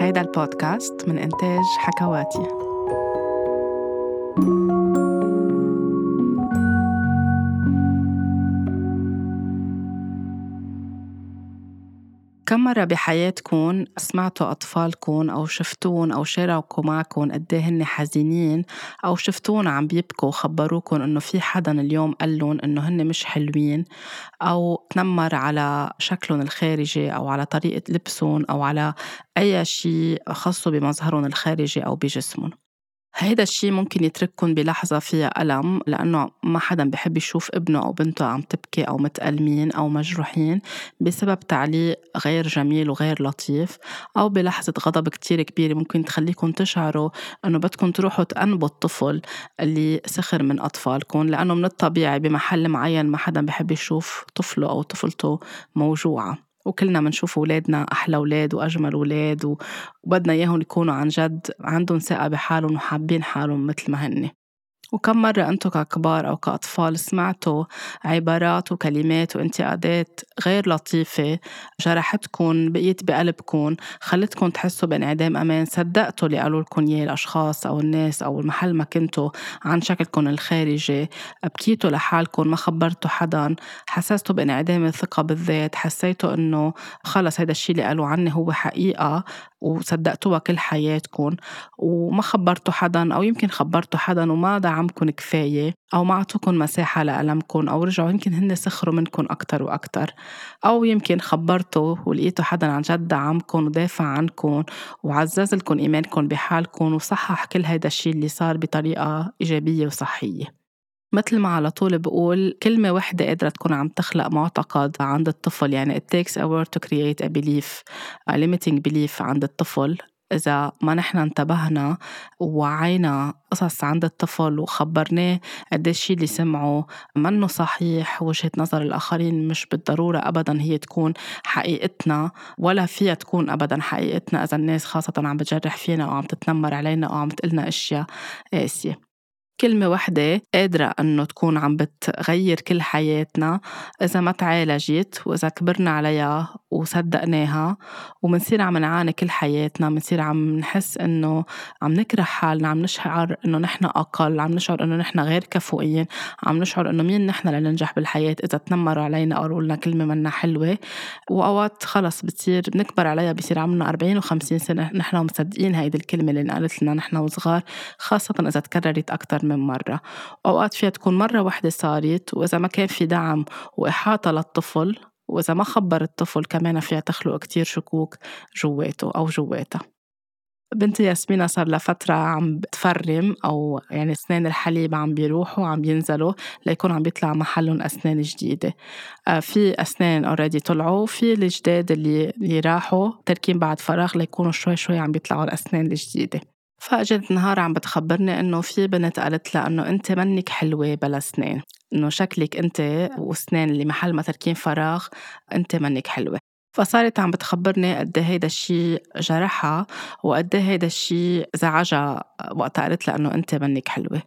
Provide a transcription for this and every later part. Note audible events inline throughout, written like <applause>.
هيدا البودكاست من إنتاج حكواتي. كم مرة بحياتكم سمعتوا أطفالكم أو شفتون أو شاركوا معكم قد إيه هن حزينين أو شفتون عم بيبكوا وخبروكم إنه في حدا اليوم قال لهم إنه هن مش حلوين أو تنمر على شكلهم الخارجي أو على طريقة لبسهم أو على أي شيء خاصه بمظهرهم الخارجي أو بجسمهم هيدا الشيء ممكن يترككم بلحظة فيها ألم لأنه ما حدا بحب يشوف ابنه أو بنته عم تبكي أو متألمين أو مجروحين بسبب تعليق غير جميل وغير لطيف أو بلحظة غضب كتير كبيرة ممكن تخليكم تشعروا أنه بدكم تروحوا تأنبوا الطفل اللي سخر من أطفالكم لأنه من الطبيعي بمحل معين ما حدا بحب يشوف طفله أو طفلته موجوعة. وكلنا بنشوف أولادنا أحلى أولاد وأجمل أولاد وبدنا إياهم يكونوا عن جد عندهم ثقة بحالهم وحابين حالهم مثل ما هن وكم مرة أنتم ككبار أو كأطفال سمعتوا عبارات وكلمات وانتقادات غير لطيفة جرحتكم بقيت بقلبكم خلتكم تحسوا بانعدام أمان؟ صدقتوا اللي قالوا لكم إياه الأشخاص أو الناس أو المحل ما كنتوا عن شكلكم الخارجي؟ بكيتوا لحالكم ما خبرتوا حدا حسستوا بانعدام الثقة بالذات حسيتوا إنه خلص هذا الشيء اللي قالوا عني هو حقيقة وصدقتوها كل حياتكم وما خبرتوا حدا أو يمكن خبرتوا حدا وما دعمكم كفاية أو ما أعطوكم مساحة لألمكم أو رجعوا يمكن هن سخروا منكم أكتر وأكتر. أو يمكن خبرتوا ولقيتوا حدا عن جد دعمكم ودافع عنكم وعزز لكم إيمانكم بحالكم وصحح كل هيدا الشيء اللي صار بطريقة إيجابية وصحية. مثل ما على طول بقول كلمة وحدة قادرة تكون عم تخلق معتقد عند الطفل. يعني it takes a word to create a belief a limiting belief عند الطفل. إذا ما نحن انتبهنا ووعينا قصص عند الطفل وخبرناه قد الشيء اللي سمعه منه صحيح وجهة نظر الآخرين مش بالضرورة أبدا هي تكون حقيقتنا ولا فيها تكون أبدا حقيقتنا إذا الناس خاصة عم بتجرح فينا أو عم تتنمر علينا أو عم تقلنا أشياء قاسية. كلمة وحدة قادرة أنه تكون عم بتغير كل حياتنا إذا ما تعالجت وإذا كبرنا عليها وصدقناها ومنصير عم نعاني كل حياتنا منصير عم نحس إنه عم نكره حالنا عم نشعر إنه نحن أقل عم نشعر إنه نحن غير كفؤين عم نشعر إنه مين نحن لننجح بالحياة إذا تنمروا علينا أو قالوا لنا كلمة منا حلوة. وأوقات خلص بتصير بنكبر عليها بصير عمرنا 40 و50 سنة نحن مصدقين هيدي الكلمة اللي انقالت لنا نحن وصغار خاصة إذا تكررت أكثر من مرة. أوقات فيها تكون مرة واحدة صارت وإذا ما كان في دعم وإحاطة للطفل وإذا ما خبر الطفل كمان فيها تخلق كتير شكوك جواته أو جواتها. بنتي ياسمينة صار لها فترة عم بتفرم أو يعني أسنان الحليب عم بيروحوا عم بينزلوا ليكون عم بيطلع محلهم أسنان جديدة. آه، في أسنان اوريدي طلعوا في الجداد اللي, اللي راحوا تركين بعد فراغ ليكونوا شوي شوي عم بيطلعوا الأسنان الجديدة. فاجت نهار عم بتخبرني إنه في بنت قالت لها إنه أنت منك حلوة بلا سنان إنه شكلك أنت وسنان اللي محل ما تركين فراغ أنت منك حلوة. فصارت عم بتخبرني قد إيه هيدا الشيء جرحها وقد إيه هيدا الشيء زعجها وقت قالت لها إنه أنت منك حلوة.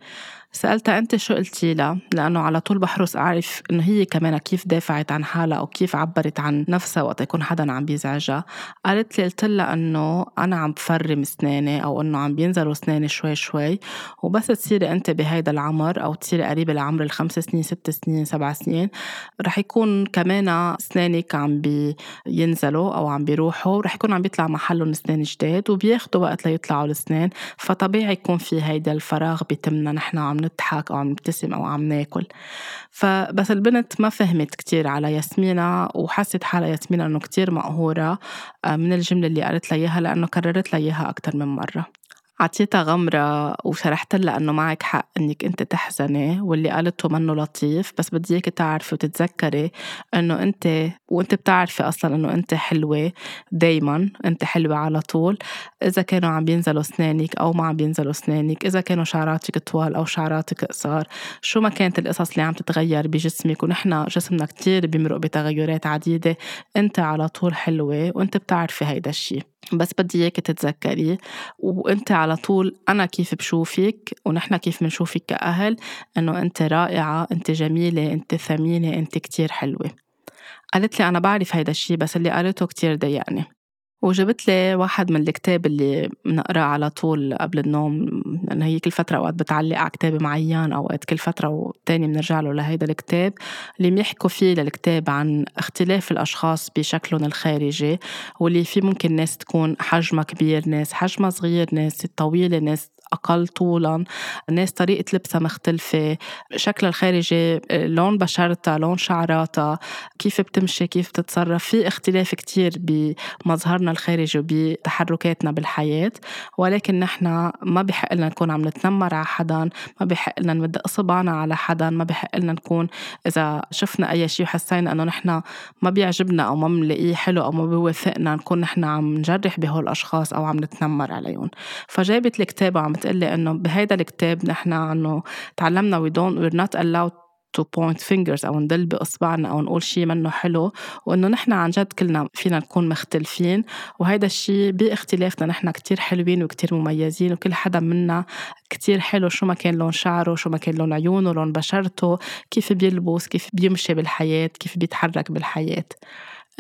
سألتها أنت شو قلتي لها؟ لأنه على طول بحرص أعرف إنه هي كمان كيف دافعت عن حالها أو كيف عبرت عن نفسها وقت يكون حدا عم بيزعجها. قالت لي قلت لها إنه أنا عم بفرم أسناني أو إنه عم بينزلوا أسناني شوي شوي وبس تصيري أنت بهيدا العمر أو تصيري قريبة لعمر الخمس سنين ست سنين سبع سنين رح يكون كمان أسنانك عم بينزلوا أو عم بيروحوا رح يكون عم بيطلع محلهم أسنان جداد وبياخدوا وقت ليطلعوا الأسنان فطبيعي يكون في هيدا الفراغ بيتمنا نحن عم نضحك أو عم نبتسم أو عم ناكل. فبس البنت ما فهمت كتير على ياسمينة وحست حالها ياسمينة إنه كتير مقهورة آه، من الجملة اللي قالت لها إياها لأنه كررت لها إياها أكتر من مرة. عطيتها غمرة وشرحت لها إنه معك حق إنك أنت تحزني واللي قالته منه لطيف بس بدي تعرفي وتتذكري إنه أنت وأنت بتعرفي أصلا إنه أنت حلوة دايما أنت حلوة على طول. إذا كانوا عم بينزلوا أسنانك أو ما عم بينزلوا أسنانك إذا كانوا شعراتك طوال أو شعراتك قصار شو ما كانت القصص اللي عم تتغير بجسمك؟ ونحن جسمنا كتير بيمرق بتغيرات عديدة. أنت على طول حلوة وأنت بتعرفي هيدا الشي. بس بدي اياك تتذكري وأنت على طول أنا كيف بشوفك ونحن كيف بنشوفك كأهل إنه أنت رائعة أنت جميلة أنت ثمينة أنت كتير حلوة. قالت لي أنا بعرف هيدا الشي بس اللي قالته كتير ضايقني وجبت لي واحد من الكتاب اللي بنقراه على طول قبل النوم لأنه هي كل فترة أوقات بتعلق على كتاب معين أوقات كل فترة والتانية بنرجع له لهيدا الكتاب. اللي بيحكوا فيه للكتاب عن اختلاف الأشخاص بشكلهم الخارجي واللي في ممكن ناس تكون حجمها كبير ناس حجمها صغير ناس طويلة ناس أقل طولا. ناس طريقة لبسها مختلفة. شكلها الخارجي لون بشرتها لون شعراتها كيف بتمشي كيف بتتصرف. في اختلاف كتير بمظهرنا الخارجي وبتحركاتنا بالحياة. ولكن نحن ما بحق لنا نكون عم نتنمر على حدا ما بحق لنا نمد إصبعنا على حدا ما بحق لنا نكون إذا شفنا أي شيء وحسينا إنه نحن ما بيعجبنا أو ما بنلاقيه حلو أو ما بيوافقنا نكون نحن عم نجرح بهول الأشخاص أو عم نتنمر عليهم. فجابت الكتاب وعم بتقلي إنه بهيدا الكتاب نحن إنه تعلمنا we don't we're not allowed to point fingers أو ندل بإصبعنا أو نقول شيء منه حلو وإنه نحن عن جد كلنا فينا نكون مختلفين وهيدا الشيء بإختلافنا نحن كتير حلوين وكتير مميزين وكل حدا منا كتير حلو شو ما كان لون شعره شو ما كان لون عيونه لون بشرته كيف بيلبس كيف بيمشي بالحياة كيف بيتحرك بالحياة.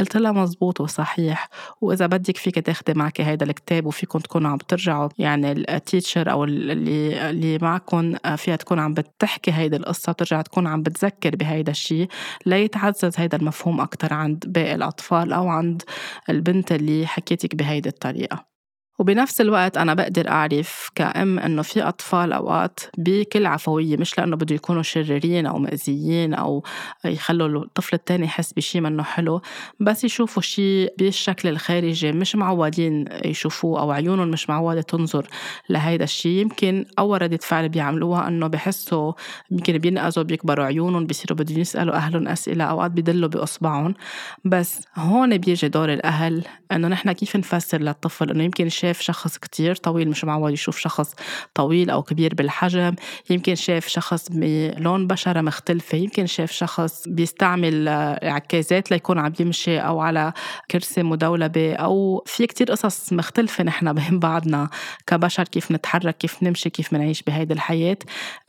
قلت لها مزبوط وصحيح. وإذا بدك فيك تاخدي معك هيدا الكتاب وفيكم تكونوا عم ترجعوا يعني ال teacher أو اللي اللي معكم فيها تكون عم بتحكي هيدي القصة ترجع تكون عم بتذكر بهيدا الشيء ليتعزز هيدا المفهوم أكتر عند باقي الأطفال أو عند البنت اللي حكيتك بهيدي الطريقة. وبنفس الوقت أنا بقدر أعرف كأم إنه في أطفال أوقات بكل عفوية مش لأنه بده يكونوا شريرين أو مأذيين أو يخلوا الطفل التاني يحس بشي منه حلو بس يشوفوا شي بالشكل الخارجي مش معودين يشوفوه أو عيونهم مش معودة تنظر لهيدا الشي. يمكن أول ردة فعل بيعملوها إنه بحسوا يمكن بينقذوا بيكبروا عيونهم بيصيروا بدهم يسألوا أهلهم أسئلة أوقات بيدلوا بإصبعهم. بس هون بيجي دور الأهل إنه نحن كيف نفسر للطفل إنه يمكن شاف شاف شخص كتير طويل مش معود يشوف شخص طويل أو كبير بالحجم. يمكن شاف شخص بلون بشرة مختلفة. يمكن شاف شخص بيستعمل عكازات ليكون عم يمشي أو على كرسي مدولبة أو في كتير قصص مختلفة نحن <laughs> بهم بعضنا كبشر كيف نتحرك كيف نمشي كيف منعيش بهيدي الحياة.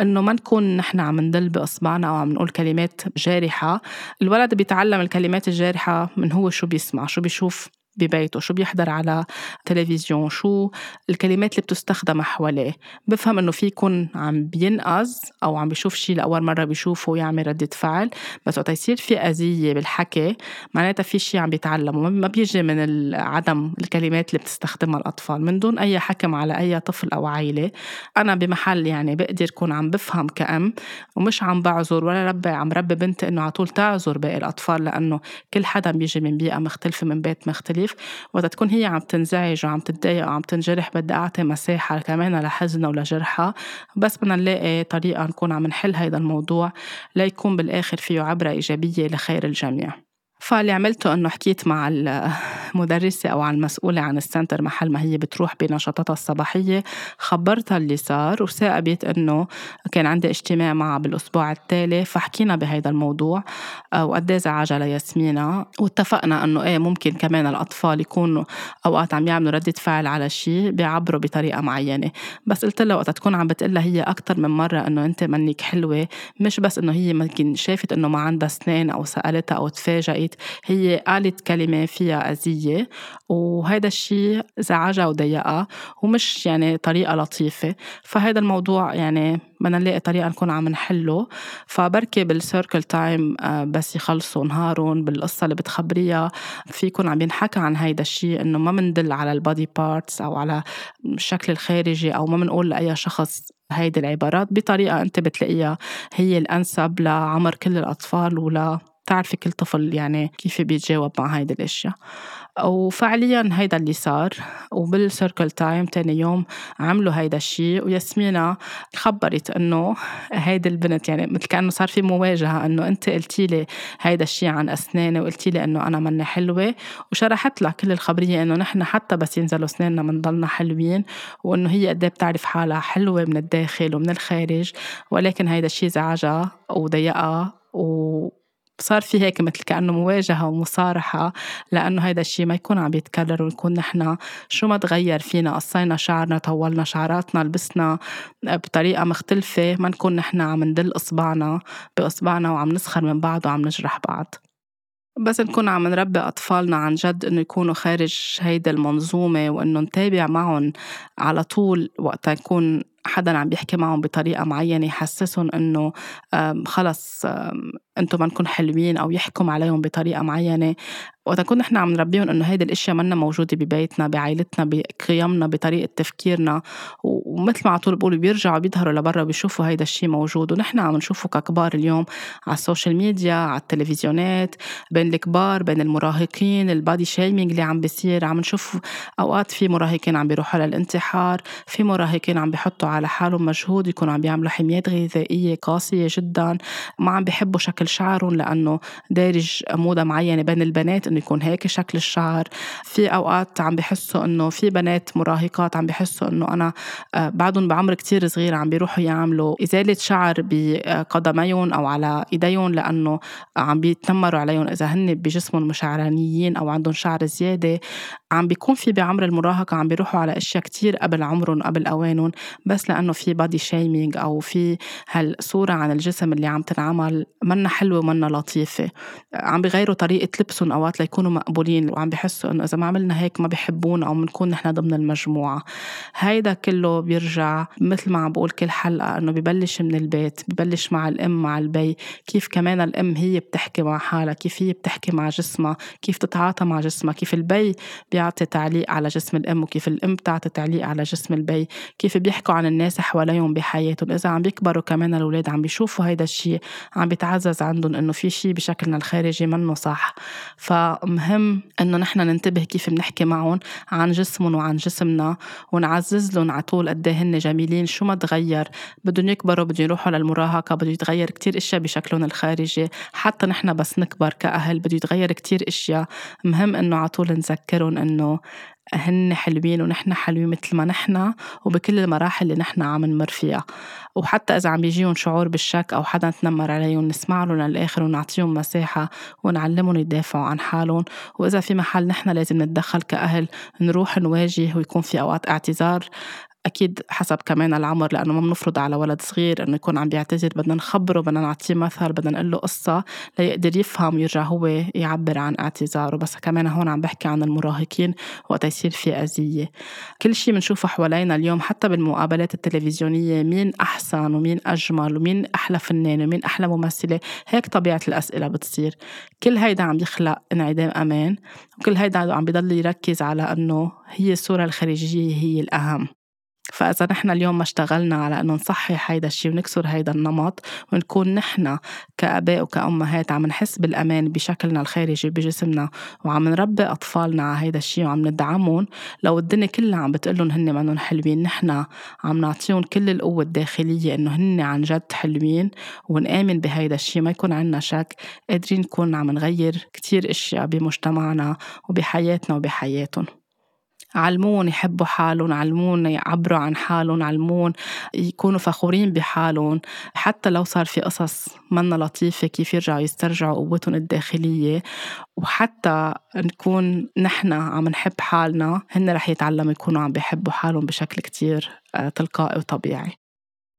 إنه ما نكون نحن عم ندل بإصبعنا أو عم نقول كلمات جارحة. الولد بيتعلم الكلمات الجارحة من هو شو بيسمع شو بيشوف. ببيته شو بيحضر على تلفزيون؟ شو الكلمات اللي بتستخدم حواليه؟ بفهم إنه في يكون عم بينقذ أو عم بيشوف شيء لأول مرة بيشوفه ويعمل ردة فعل بس وقت يصير في أذية بالحكي معناتها في شيء عم بيتعلمه. ما بيجي من عدم الكلمات اللي بتستخدمها الأطفال. من دون أي حكم على أي طفل أو عائله أنا بمحل يعني بقدر كون عم بفهم كأم ومش عم بعذر ولا ربي عم ربي بنتي إنه على طول تعذر باقي الأطفال لأنه كل حدا بيجي من بيئة مختلفة من بيت مختلف. مختلف وقت تكون هي عم تنزعج وعم تتضايق وعم تنجرح بدي أعطي مساحة كمان لحزنها ولجرحها بس بدنا نلاقي طريقة نكون عم نحل هيدا الموضوع ليكون بالآخر فيه عبرة إيجابية لخير الجميع. فاللي عملته إنه حكيت مع المدرسة أو عن المسؤولة عن السنتر محل ما هي بتروح بنشاطاتها الصباحية. خبرتها اللي صار وثاقبت إنه كان عندي اجتماع معها بالأسبوع التالي فحكينا بهيدا الموضوع آه، وقد إيه زعجها لياسمينة واتفقنا إنه إيه ممكن كمان الأطفال يكونوا أوقات عم يعملوا ردة فعل على شيء بيعبروا بطريقة معينة. بس قلت لها وقت تكون عم بتقلها هي أكثر من مرة إنه أنت منك حلوة مش بس إنه هي ممكن شافت إنه ما عندها اسنان أو سألتها أو تفاجئت هي قالت كلمة فيها أذية وهذا الشيء زعجها وضايقها ومش يعني طريقة لطيفة. فهذا الموضوع يعني بدنا نلاقي طريقة نكون عم نحله. فبركي بال circle time آه، بس يخلصوا نهارهم بالقصة اللي بتخبريها. في يكون عم ينحكى عن هيدا الشيء إنه ما بندل على ال body parts أو على الشكل الخارجي أو ما بنقول لأي شخص هيدي العبارات بطريقة أنت بتلاقيها هي الأنسب لعمر كل الأطفال ولا بتعرفي كل طفل يعني كيف بيتجاوب مع هيدي الأشياء. وفعليا هيدا اللي صار وبالسيركل تايم تاني يوم عملوا هيدا الشيء وياسمينة خبرت إنه هيدي البنت يعني مثل كأنه صار في مواجهة إنه أنت قلتي لي هيدا الشيء عن أسناني وقلتي لي إنه أنا مني حلوة وشرحت لها كل الخبرية إنه نحن حتى بس ينزلوا أسناننا بنضلنا حلوين وإنه هي قد إيه بتعرف حالها حلوة من الداخل ومن الخارج ولكن هيدا الشيء زعجها وضايقها و صار في هيك مثل كأنه مواجهة ومصارحة لأنه هيدا الشيء ما يكون عم يتكرر ونكون نحن شو ما تغير فينا قصينا شعرنا طولنا شعراتنا لبسنا بطريقة مختلفة ما نكون نحن عم ندل إصبعنا بإصبعنا وعم نسخر من بعض وعم نجرح بعض. بس نكون عم نربي أطفالنا عن جد إنه يكونوا خارج هيدي المنظومة وإنه نتابع معهم على طول وقت يكون حدا عم بيحكي معهم بطريقة معينة يحسسهم إنه خلص أنتم منكم حلوين أو يحكم عليهم بطريقة معينة. وقت نكون نحن عم نربيهم إنه هيدي الأشياء منا موجودة ببيتنا بعائلتنا بقيمنا بطريقة تفكيرنا ومثل ما على طول بقولوا بيرجعوا بيظهروا لبرا بيشوفوا هيدا الشيء موجود. ونحن عم نشوفه ككبار اليوم على ال social media على التلفزيونات بين الكبار بين المراهقين ال body shaming اللي عم بيصير. عم نشوف أوقات في مراهقين عم بيروحوا للانتحار في مراهقين عم بيحطوا على حالهم مجهود يكونوا عم بيعملوا حميات غذائية قاسية جدا. ما عم بيحبوا شكل شعرهم لأنه دارج موضة معينة بين البنات إنه يكون هيك شكل الشعر. في أوقات عم بحسوا إنه في بنات مراهقات عم بحسوا إنه أنا آه، بعدهم بعمر كتير صغير عم بيروحوا يعملوا إزالة شعر بقدميهم أو على إيديهم لأنه عم بيتنمروا عليهم إذا هن بجسمهم مشعرانيين أو عندهم شعر زيادة. عم بيكون في بعمر المراهقة عم بيروحوا على أشياء كتير قبل عمرهم قبل اوانهم بس لأنه في body shaming أو في هالصورة عن الجسم اللي عم تنعمل منا حلوة ومنا لطيفة. عم بيغيروا طريقة لبسهم أوقات ليكونوا مقبولين وعم بحسوا إنه إذا ما عملنا هيك ما بحبونا أو بنكون نحن ضمن المجموعة. هيدا كله بيرجع مثل ما عم بقول كل حلقة إنه ببلش من البيت ببلش مع الأم مع البي. كيف كمان الأم هي بتحكي مع حالها كيف هي بتحكي مع جسمها كيف تتعاطى مع جسمها كيف البي بيعطي تعليق على جسم الأم وكيف الأم بتعطي تعليق على جسم البي. كيف بيحكوا عن الناس حواليهم بحياتهم. إذا عم بيكبروا كمان الأولاد عم بيشوفوا هيدا الشيء عم بيتعزز عندهم إنه في شيء بشكلنا الخارجي منه صح. فمهم إنه نحن ننتبه كيف بنحكي معهم عن جسمهم وعن جسمنا ونعزز لهم على طول قد إيه هن جميلين شو ما تغير. بدهم يكبروا بدهم يروحوا للمراهقة بده يتغير كتير إشياء بشكلهم الخارجي. حتى نحن بس نكبر كأهل بده يتغير كتير إشياء. مهم إنه على طول نذكرهم إنه هن حلوين ونحن حلوين مثل ما نحن وبكل المراحل اللي نحن عم نمر فيها. وحتى إذا عم بيجيهم شعور بالشك أو حدا تنمر عليهم نسمع لهم للآخر ونعطيهم مساحة ونعلمهم يدافعوا عن حالهم. وإذا في محل نحن لازم نتدخل كأهل نروح نواجه ويكون في أوقات اعتذار. أكيد حسب كمان العمر لأنه ما بنفرض على ولد صغير إنه يكون عم بيعتذر بدنا نخبره بدنا نعطيه مثل بدنا نقول له قصة ليقدر يفهم ويرجع هو يعبر عن اعتذاره. بس كمان هون عم بحكي عن المراهقين وقت يصير في أذية. كل شيء بنشوفه حوالينا اليوم حتى بالمقابلات التلفزيونية مين أحسن ومين أجمل ومين أحلى فنان ومين أحلى ممثلة هيك طبيعة الأسئلة بتصير. كل هيدا عم يخلق انعدام أمان وكل هيدا عم بضل يركز على إنه هي الصورة الخارجية هي الأهم. فإذا نحن اليوم ما اشتغلنا على إنه نصحح هيدا الشيء ونكسر هيدا النمط ونكون نحن كآباء وكأمهات عم نحس بالأمان بشكلنا الخارجي بجسمنا وعم نربي أطفالنا على هيدا الشيء وعم ندعمهم لو الدنيا كلها عم بتقلهم هن منهم حلوين نحن عم نعطيهم كل القوة الداخلية إنه هن عن جد حلوين ونآمن بهيدا الشيء ما يكون عنا شك قادرين نكون عم نغير كتير أشياء بمجتمعنا وبحياتنا وبحياتهم. علمون يحبوا حالهم علمون يعبروا عن حالهم علمون يكونوا فخورين بحالهم. حتى لو صار في قصص منا لطيفة كيف يرجعوا يسترجعوا قوتهم الداخلية وحتى نكون نحن عم نحب حالنا هن رح يتعلموا يكونوا عم بيحبوا حالهم بشكل كتير آه، تلقائي وطبيعي.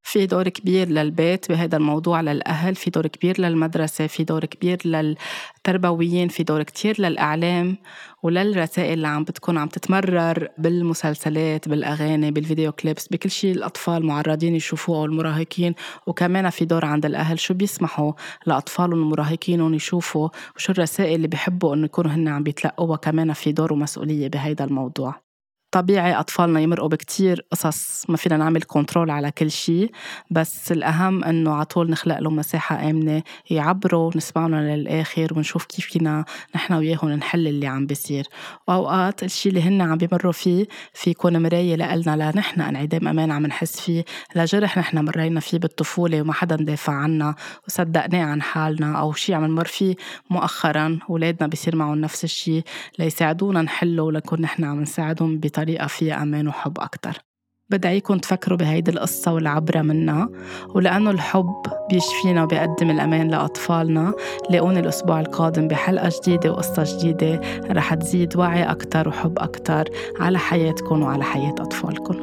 في دور كبير للبيت بهذا الموضوع للأهل في دور كبير للمدرسة في دور كبير للتربويين في دور كتير للإعلام وللرسائل اللي عم بتكون عم تتمرر بالمسلسلات بالأغاني بالفيديو كليبس بكل شيء الأطفال معرضين يشوفوه أو المراهقين. وكمان في دور عند الأهل شو بيسمحوا لأطفالهم المراهقين يشوفوا وشو الرسائل اللي بيحبوا إنه يكونوا هن عم بيتلقوها كمان في دور ومسؤولية بهيدا الموضوع. طبيعي أطفالنا يمرقوا بكتير قصص ما فينا نعمل كنترول على كل شيء بس الأهم إنه على طول نخلق لهم مساحة آمنة يعبروا نسمعهم للآخر ونشوف كيف فينا نحن وياهم نحل اللي عم بيصير. وأوقات الشيء اللي هن عم بيمروا فيه في يكون مراية لإلنا لنحن انعدام أمان عم نحس فيه لجرح نحن مرينا فيه بالطفولة وما حدا دافع عنا وصدقناه عن حالنا أو شيء عم نمر فيه مؤخرا أولادنا بيصير معهم نفس الشيء ليساعدونا نحله ولنكون نحن عم نساعدهم بطريقة بطريقة فيها أمان وحب أكتر. بدعيكم تفكروا بهيدي القصة والعبرة منها ولأنه الحب بيشفينا وبيقدم الأمان لأطفالنا. لاقوني الأسبوع القادم بحلقة جديدة وقصة جديدة رح تزيد وعي أكتر وحب أكتر على حياتكم وعلى حياة أطفالكم.